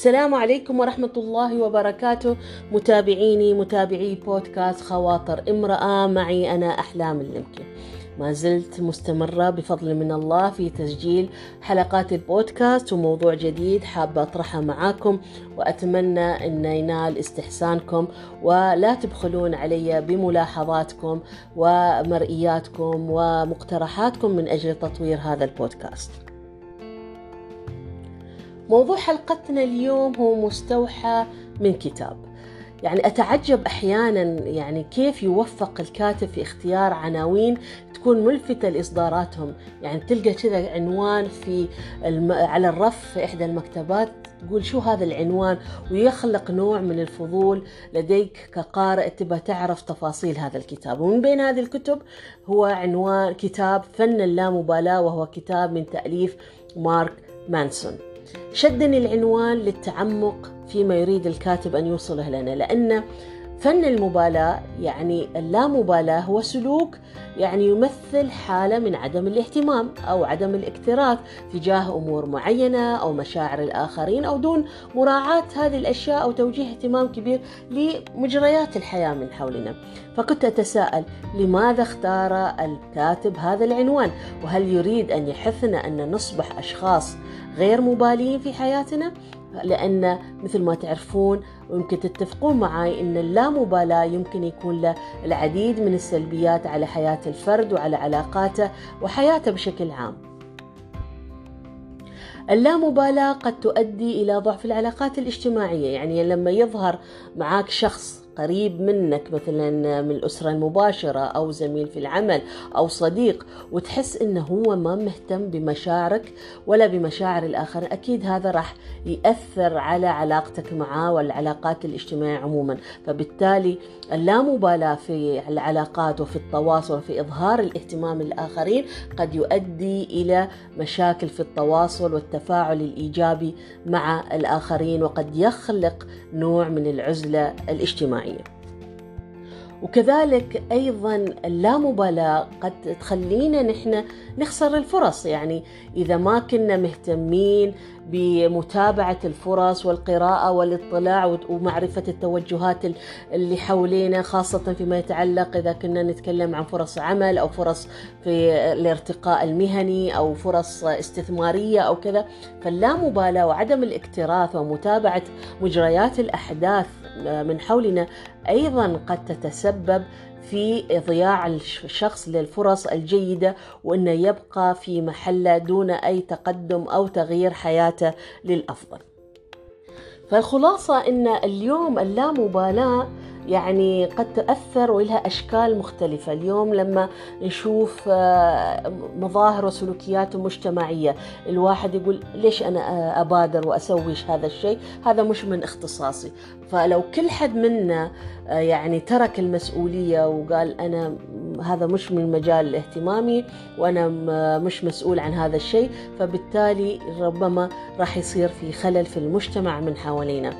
السلام عليكم ورحمة الله وبركاته. متابعيني متابعي بودكاست خواطر امرأة معي أنا أحلام اللمكي ما زلت مستمرة بفضل من الله في تسجيل حلقات البودكاست وموضوع جديد حابة أطرحه معاكم وأتمنى أن ينال استحسانكم ولا تبخلون علي بملاحظاتكم ومرئياتكم ومقترحاتكم من أجل تطوير هذا البودكاست. موضوع حلقتنا اليوم هو مستوحى من كتاب. يعني أتعجب أحيانا يعني كيف يوفق الكاتب في اختيار عناوين تكون ملفتة لإصداراتهم. يعني تلقى كذا عنوان في الم... على الرف في إحدى المكتبات تقول شو هذا العنوان؟ ويخلق نوع من الفضول لديك كقارئ تبى تعرف تفاصيل هذا الكتاب. ومن بين هذه الكتب هو عنوان كتاب فن اللامبالاة وهو كتاب من تأليف مارك مانسون. شدني العنوان للتعمق فيما يريد الكاتب أن يوصله لنا لأن فن المبالاة يعني اللامبالاة هو سلوك يعني يمثل حالة من عدم الاهتمام أو عدم الاكتراث تجاه أمور معينة أو مشاعر الآخرين أو دون مراعاة هذه الأشياء أو توجيه اهتمام كبير لمجريات الحياة من حولنا. فكنت أتساءل لماذا اختار الكاتب هذا العنوان؟ وهل يريد أن يحثنا أن نصبح أشخاص غير مبالين في حياتنا؟ لأن مثل ما تعرفون ويمكن تتفقون معي أن اللامبالاة يمكن يكون له العديد من السلبيات على حياة الفرد وعلى علاقاته وحياته بشكل عام. اللامبالاة قد تؤدي إلى ضعف العلاقات الاجتماعية يعني لما يظهر معاك شخص قريب منك مثلا من الأسرة المباشرة أو زميل في العمل أو صديق وتحس إنه هو ما مهتم بمشاعرك ولا بمشاعر الآخرين أكيد هذا راح يأثر على علاقتك معه والعلاقات الاجتماعية عموما. فبالتالي اللامبالاة في العلاقات وفي التواصل وفي إظهار الاهتمام للآخرين قد يؤدي إلى مشاكل في التواصل والتفاعل الإيجابي مع الآخرين وقد يخلق نوع من العزلة الاجتماعية. وكذلك أيضا اللامبالاة قد تخلينا نحن نخسر الفرص. يعني إذا ما كنا مهتمين بمتابعة الفرص والقراءة والاطلاع ومعرفة التوجهات اللي حولينا خاصة فيما يتعلق إذا كنا نتكلم عن فرص عمل أو فرص في الارتقاء المهني أو فرص استثمارية أو كذا فاللامبالاة وعدم الاكتراث ومتابعة مجريات الأحداث من حولنا أيضا قد تتسبب في ضياع الشخص للفرص الجيدة وانه يبقى في محله دون أي تقدم أو تغيير حياته للأفضل. فالخلاصة إن اليوم اللامبالاة يعني قد تأثر ولها أشكال مختلفة. اليوم لما نشوف مظاهر وسلوكيات مجتمعية الواحد يقول ليش أنا أبادر وأسوي هذا الشيء؟ هذا مش من اختصاصي. فلو كل حد منا يعني ترك المسؤولية وقال أنا هذا مش من مجال اهتمامي وأنا مش مسؤول عن هذا الشيء فبالتالي ربما راح يصير في خلل في المجتمع من حوالينا.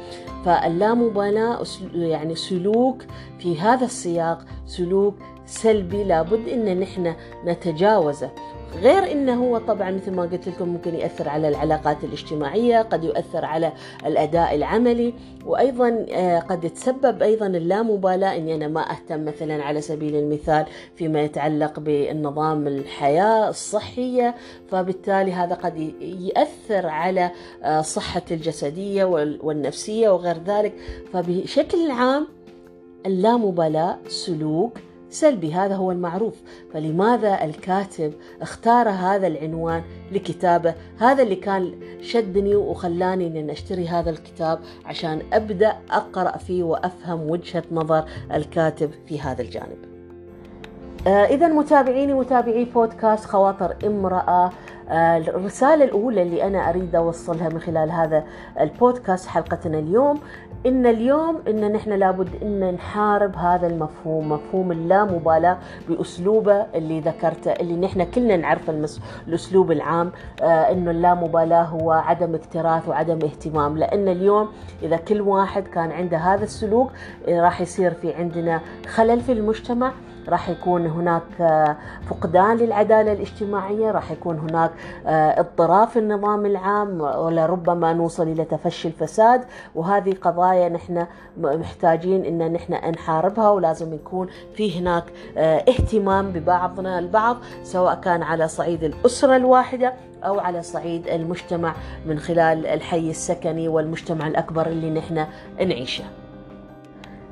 فاللامبالاة يعني سلوك في هذا السياق سلوك سلبي لابد إن نحن نتجاوزه. غير إنه هو طبعا مثل ما قلت لكم ممكن يأثر على العلاقات الاجتماعية قد يؤثر على الأداء العملي وأيضا قد يتسبب أيضا اللامبالاة إني أنا ما أهتم مثلا على سبيل المثال فيما يتعلق بالنظام الحياة الصحية فبالتالي هذا قد يأثر على صحتي الجسدية والنفسية وغير ذلك. فبشكل عام اللامبالاة سلوك سلبي هذا هو المعروف. فلماذا الكاتب اختار هذا العنوان لكتابه؟ هذا اللي كان شدني وخلاني ان أشتري هذا الكتاب عشان أبدأ أقرأ فيه وأفهم وجهة نظر الكاتب في هذا الجانب. آه اذا متابعيني متابعي بودكاست خواطر امرأة آه الرسالة الأولى اللي أنا أريد أوصلها من خلال هذا البودكاست حلقتنا اليوم إن اليوم إن نحن لابد إن نحارب هذا المفهوم مفهوم اللامبالاة بأسلوبه اللي ذكرته اللي نحن كلنا نعرف المس... الأسلوب العام آه إنه اللامبالاة هو عدم اكتراث وعدم اهتمام. لأن اليوم إذا كل واحد كان عنده هذا السلوك راح يصير في عندنا خلل في المجتمع راح يكون هناك فقدان للعدالة الاجتماعية راح يكون هناك اضطراب في النظام العام ولربما نوصل إلى تفشي الفساد وهذه قضايا نحن محتاجين أن نحن نحاربها ولازم يكون في هناك اهتمام ببعضنا البعض سواء كان على صعيد الأسرة الواحدة أو على صعيد المجتمع من خلال الحي السكني والمجتمع الأكبر اللي نحن نعيشه.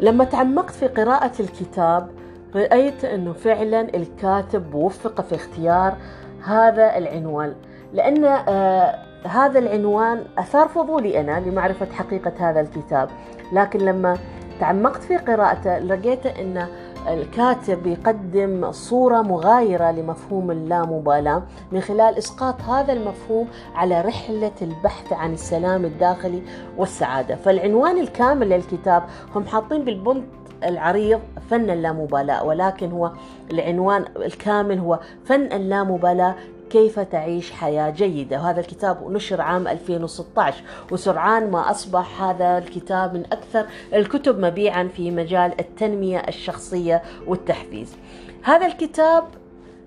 لما تعمقت في قراءة الكتاب رأيت أنه فعلا الكاتب وفق في اختيار هذا العنوان لأن آه هذا العنوان أثار فضولي أنا لمعرفة حقيقة هذا الكتاب. لكن لما تعمقت في قراءته لقيت أن الكاتب يقدم صورة مغايرة لمفهوم اللامبالاة من خلال إسقاط هذا المفهوم على رحلة البحث عن السلام الداخلي والسعادة. فالعنوان الكامل للكتاب هم حاطين بالبنط العريض فن اللامبالاة ولكن هو العنوان الكامل هو فن اللامبالاة كيف تعيش حياة جيدة. وهذا الكتاب نشر عام 2016 وسرعان ما أصبح هذا الكتاب من أكثر الكتب مبيعا في مجال التنمية الشخصية والتحفيز. هذا الكتاب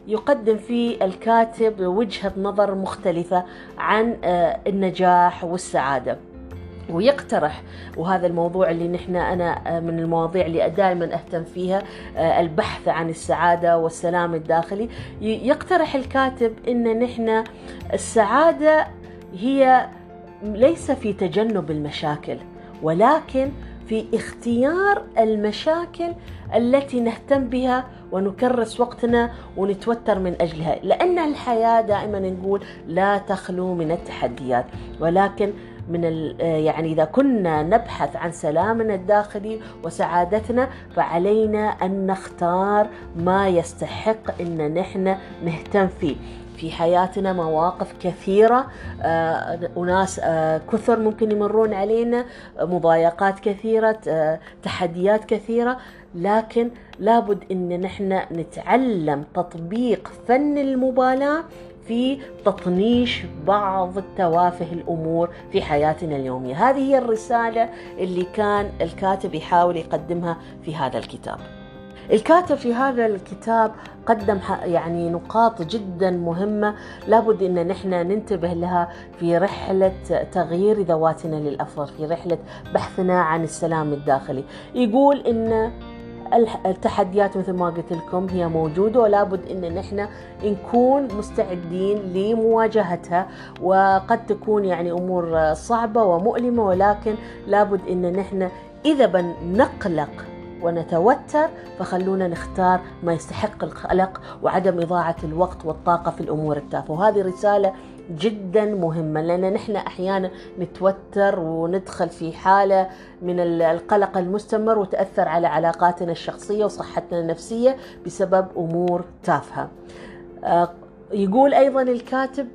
يقدم فيه الكاتب وجهة نظر مختلفة عن النجاح والسعادة. ويقترح. وهذا الموضوع اللي نحن أنا من المواضيع اللي دائما أهتم فيها البحث عن السعادة والسلام الداخلي. يقترح الكاتب إن نحن السعادة هي ليس في تجنب المشاكل ولكن في اختيار المشاكل التي نهتم بها ونكرس وقتنا ونتوتر من أجلها. لأن الحياة دائما نقول لا تخلو من التحديات ولكن من يعني إذا كنا نبحث عن سلامنا الداخلي وسعادتنا فعلينا أن نختار ما يستحق ان نحن نهتم فيه. في حياتنا مواقف كثيرة آه، أناس آه، كثر ممكن يمرون علينا مضايقات كثيرة آه، تحديات كثيرة لكن لابد أن نحن نتعلم تطبيق فن المبالاة في تطنيش بعض التوافه الأمور في حياتنا اليومية، هذه هي الرسالة اللي كان الكاتب يحاول يقدمها في هذا الكتاب. الكاتب في هذا الكتاب قدم يعني نقاط جدا مهمة لابد إن نحن ننتبه لها في رحلة تغيير ذواتنا للأفضل، في رحلة بحثنا عن السلام الداخلي. يقول إن التحديات مثل ما قلت لكم هي موجودة ولا بد أن نحن نكون مستعدين لمواجهتها وقد تكون يعني أمور صعبة ومؤلمة ولكن لابد أن نحن إذا بنقلق ونتوتر فخلونا نختار ما يستحق القلق وعدم إضاعة الوقت والطاقة في الأمور التافهة. وهذه رسالة جدا مهمة لأن نحن أحيانا نتوتر وندخل في حالة من القلق المستمر وتأثر على علاقاتنا الشخصية وصحتنا النفسية بسبب أمور تافهة. يقول أيضا الكاتب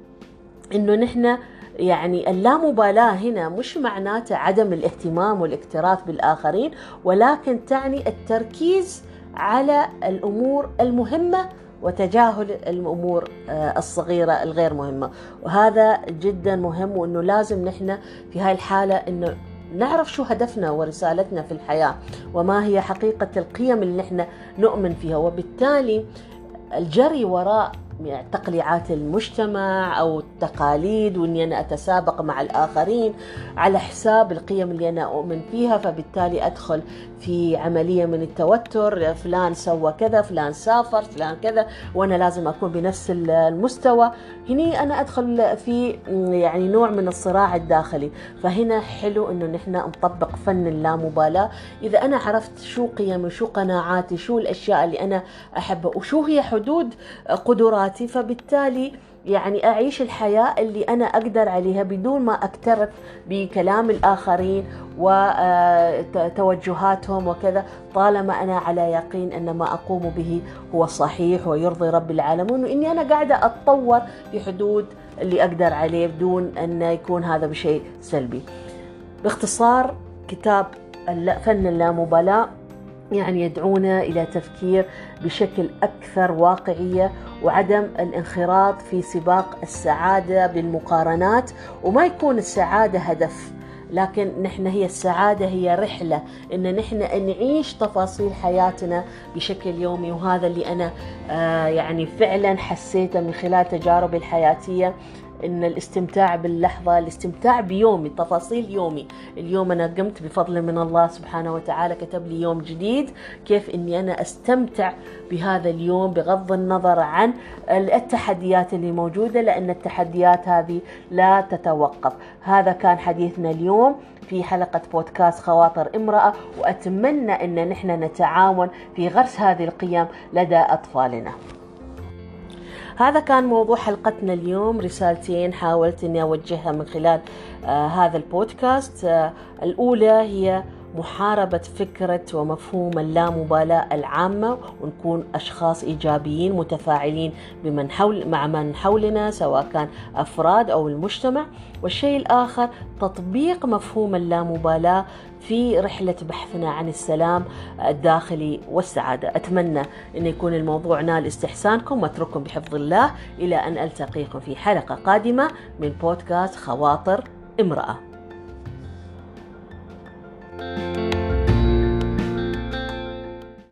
أنه نحن يعني اللامبالاة هنا مش معناته عدم الاهتمام والاكتراث بالآخرين ولكن تعني التركيز على الأمور المهمة وتجاهل الأمور الصغيرة الغير مهمة. وهذا جدا مهم وإنه لازم نحن في هاي الحالة إنه نعرف شو هدفنا ورسالتنا في الحياة وما هي حقيقة القيم اللي نحن نؤمن فيها. وبالتالي الجري وراء تقليعات المجتمع أو التقاليد وإني أنا أتسابق مع الآخرين على حساب القيم اللي أنا أؤمن فيها فبالتالي أدخل في عملية من التوتر فلان سوى كذا فلان سافر فلان كذا وأنا لازم أكون بنفس المستوى. هني أنا أدخل في يعني نوع من الصراع الداخلي. فهنا حلو إنه نحن نطبق فن اللامبالاة. إذا أنا عرفت شو قيمي شو قناعاتي شو الأشياء اللي أنا أحبها وشو هي حدود قدراتي حياتي فبالتالي يعني أعيش الحياة اللي أنا أقدر عليها بدون ما أكترث بكلام الآخرين وتوجهاتهم وكذا طالما أنا على يقين أن ما أقوم به هو صحيح ويرضي رب العالمين وإني أنا قاعدة أتطور في حدود اللي أقدر عليه بدون أن يكون هذا بشيء سلبي. باختصار كتاب فن اللامبالاة يعني يدعونا إلى تفكير بشكل أكثر واقعية وعدم الانخراط في سباق السعادة بالمقارنات. وما يكون السعادة هدف لكن نحن هي السعادة هي رحلة إن نحن نعيش تفاصيل حياتنا بشكل يومي. وهذا اللي أنا آه يعني فعلا حسيته من خلال تجاربي الحياتية. إن الاستمتاع باللحظة الاستمتاع بيومي تفاصيل يومي. اليوم أنا قمت بفضل من الله سبحانه وتعالى كتب لي يوم جديد كيف إني أنا أستمتع بهذا اليوم بغض النظر عن التحديات اللي موجودة لأن التحديات هذه لا تتوقف. هذا كان حديثنا اليوم في حلقة بودكاست خواطر امرأة وأتمنى أن نحن نتعاون في غرس هذه القيم لدى أطفالنا. هذا كان موضوع حلقتنا اليوم. رسالتين حاولت إني أوجهها من خلال آه هذا البودكاست. آه الأولى هي محاربة فكرة ومفهوم اللامبالاة العامة ونكون أشخاص إيجابيين متفاعلين بمن حول مع من حولنا سواء كان أفراد أو المجتمع. والشيء الآخر تطبيق مفهوم اللامبالاة في رحلة بحثنا عن السلام الداخلي والسعادة. أتمنى أن يكون الموضوع نال استحسانكم وأترككم بحفظ الله. إلى أن ألتقيكم في حلقة قادمة من بودكاست خواطر امرأة.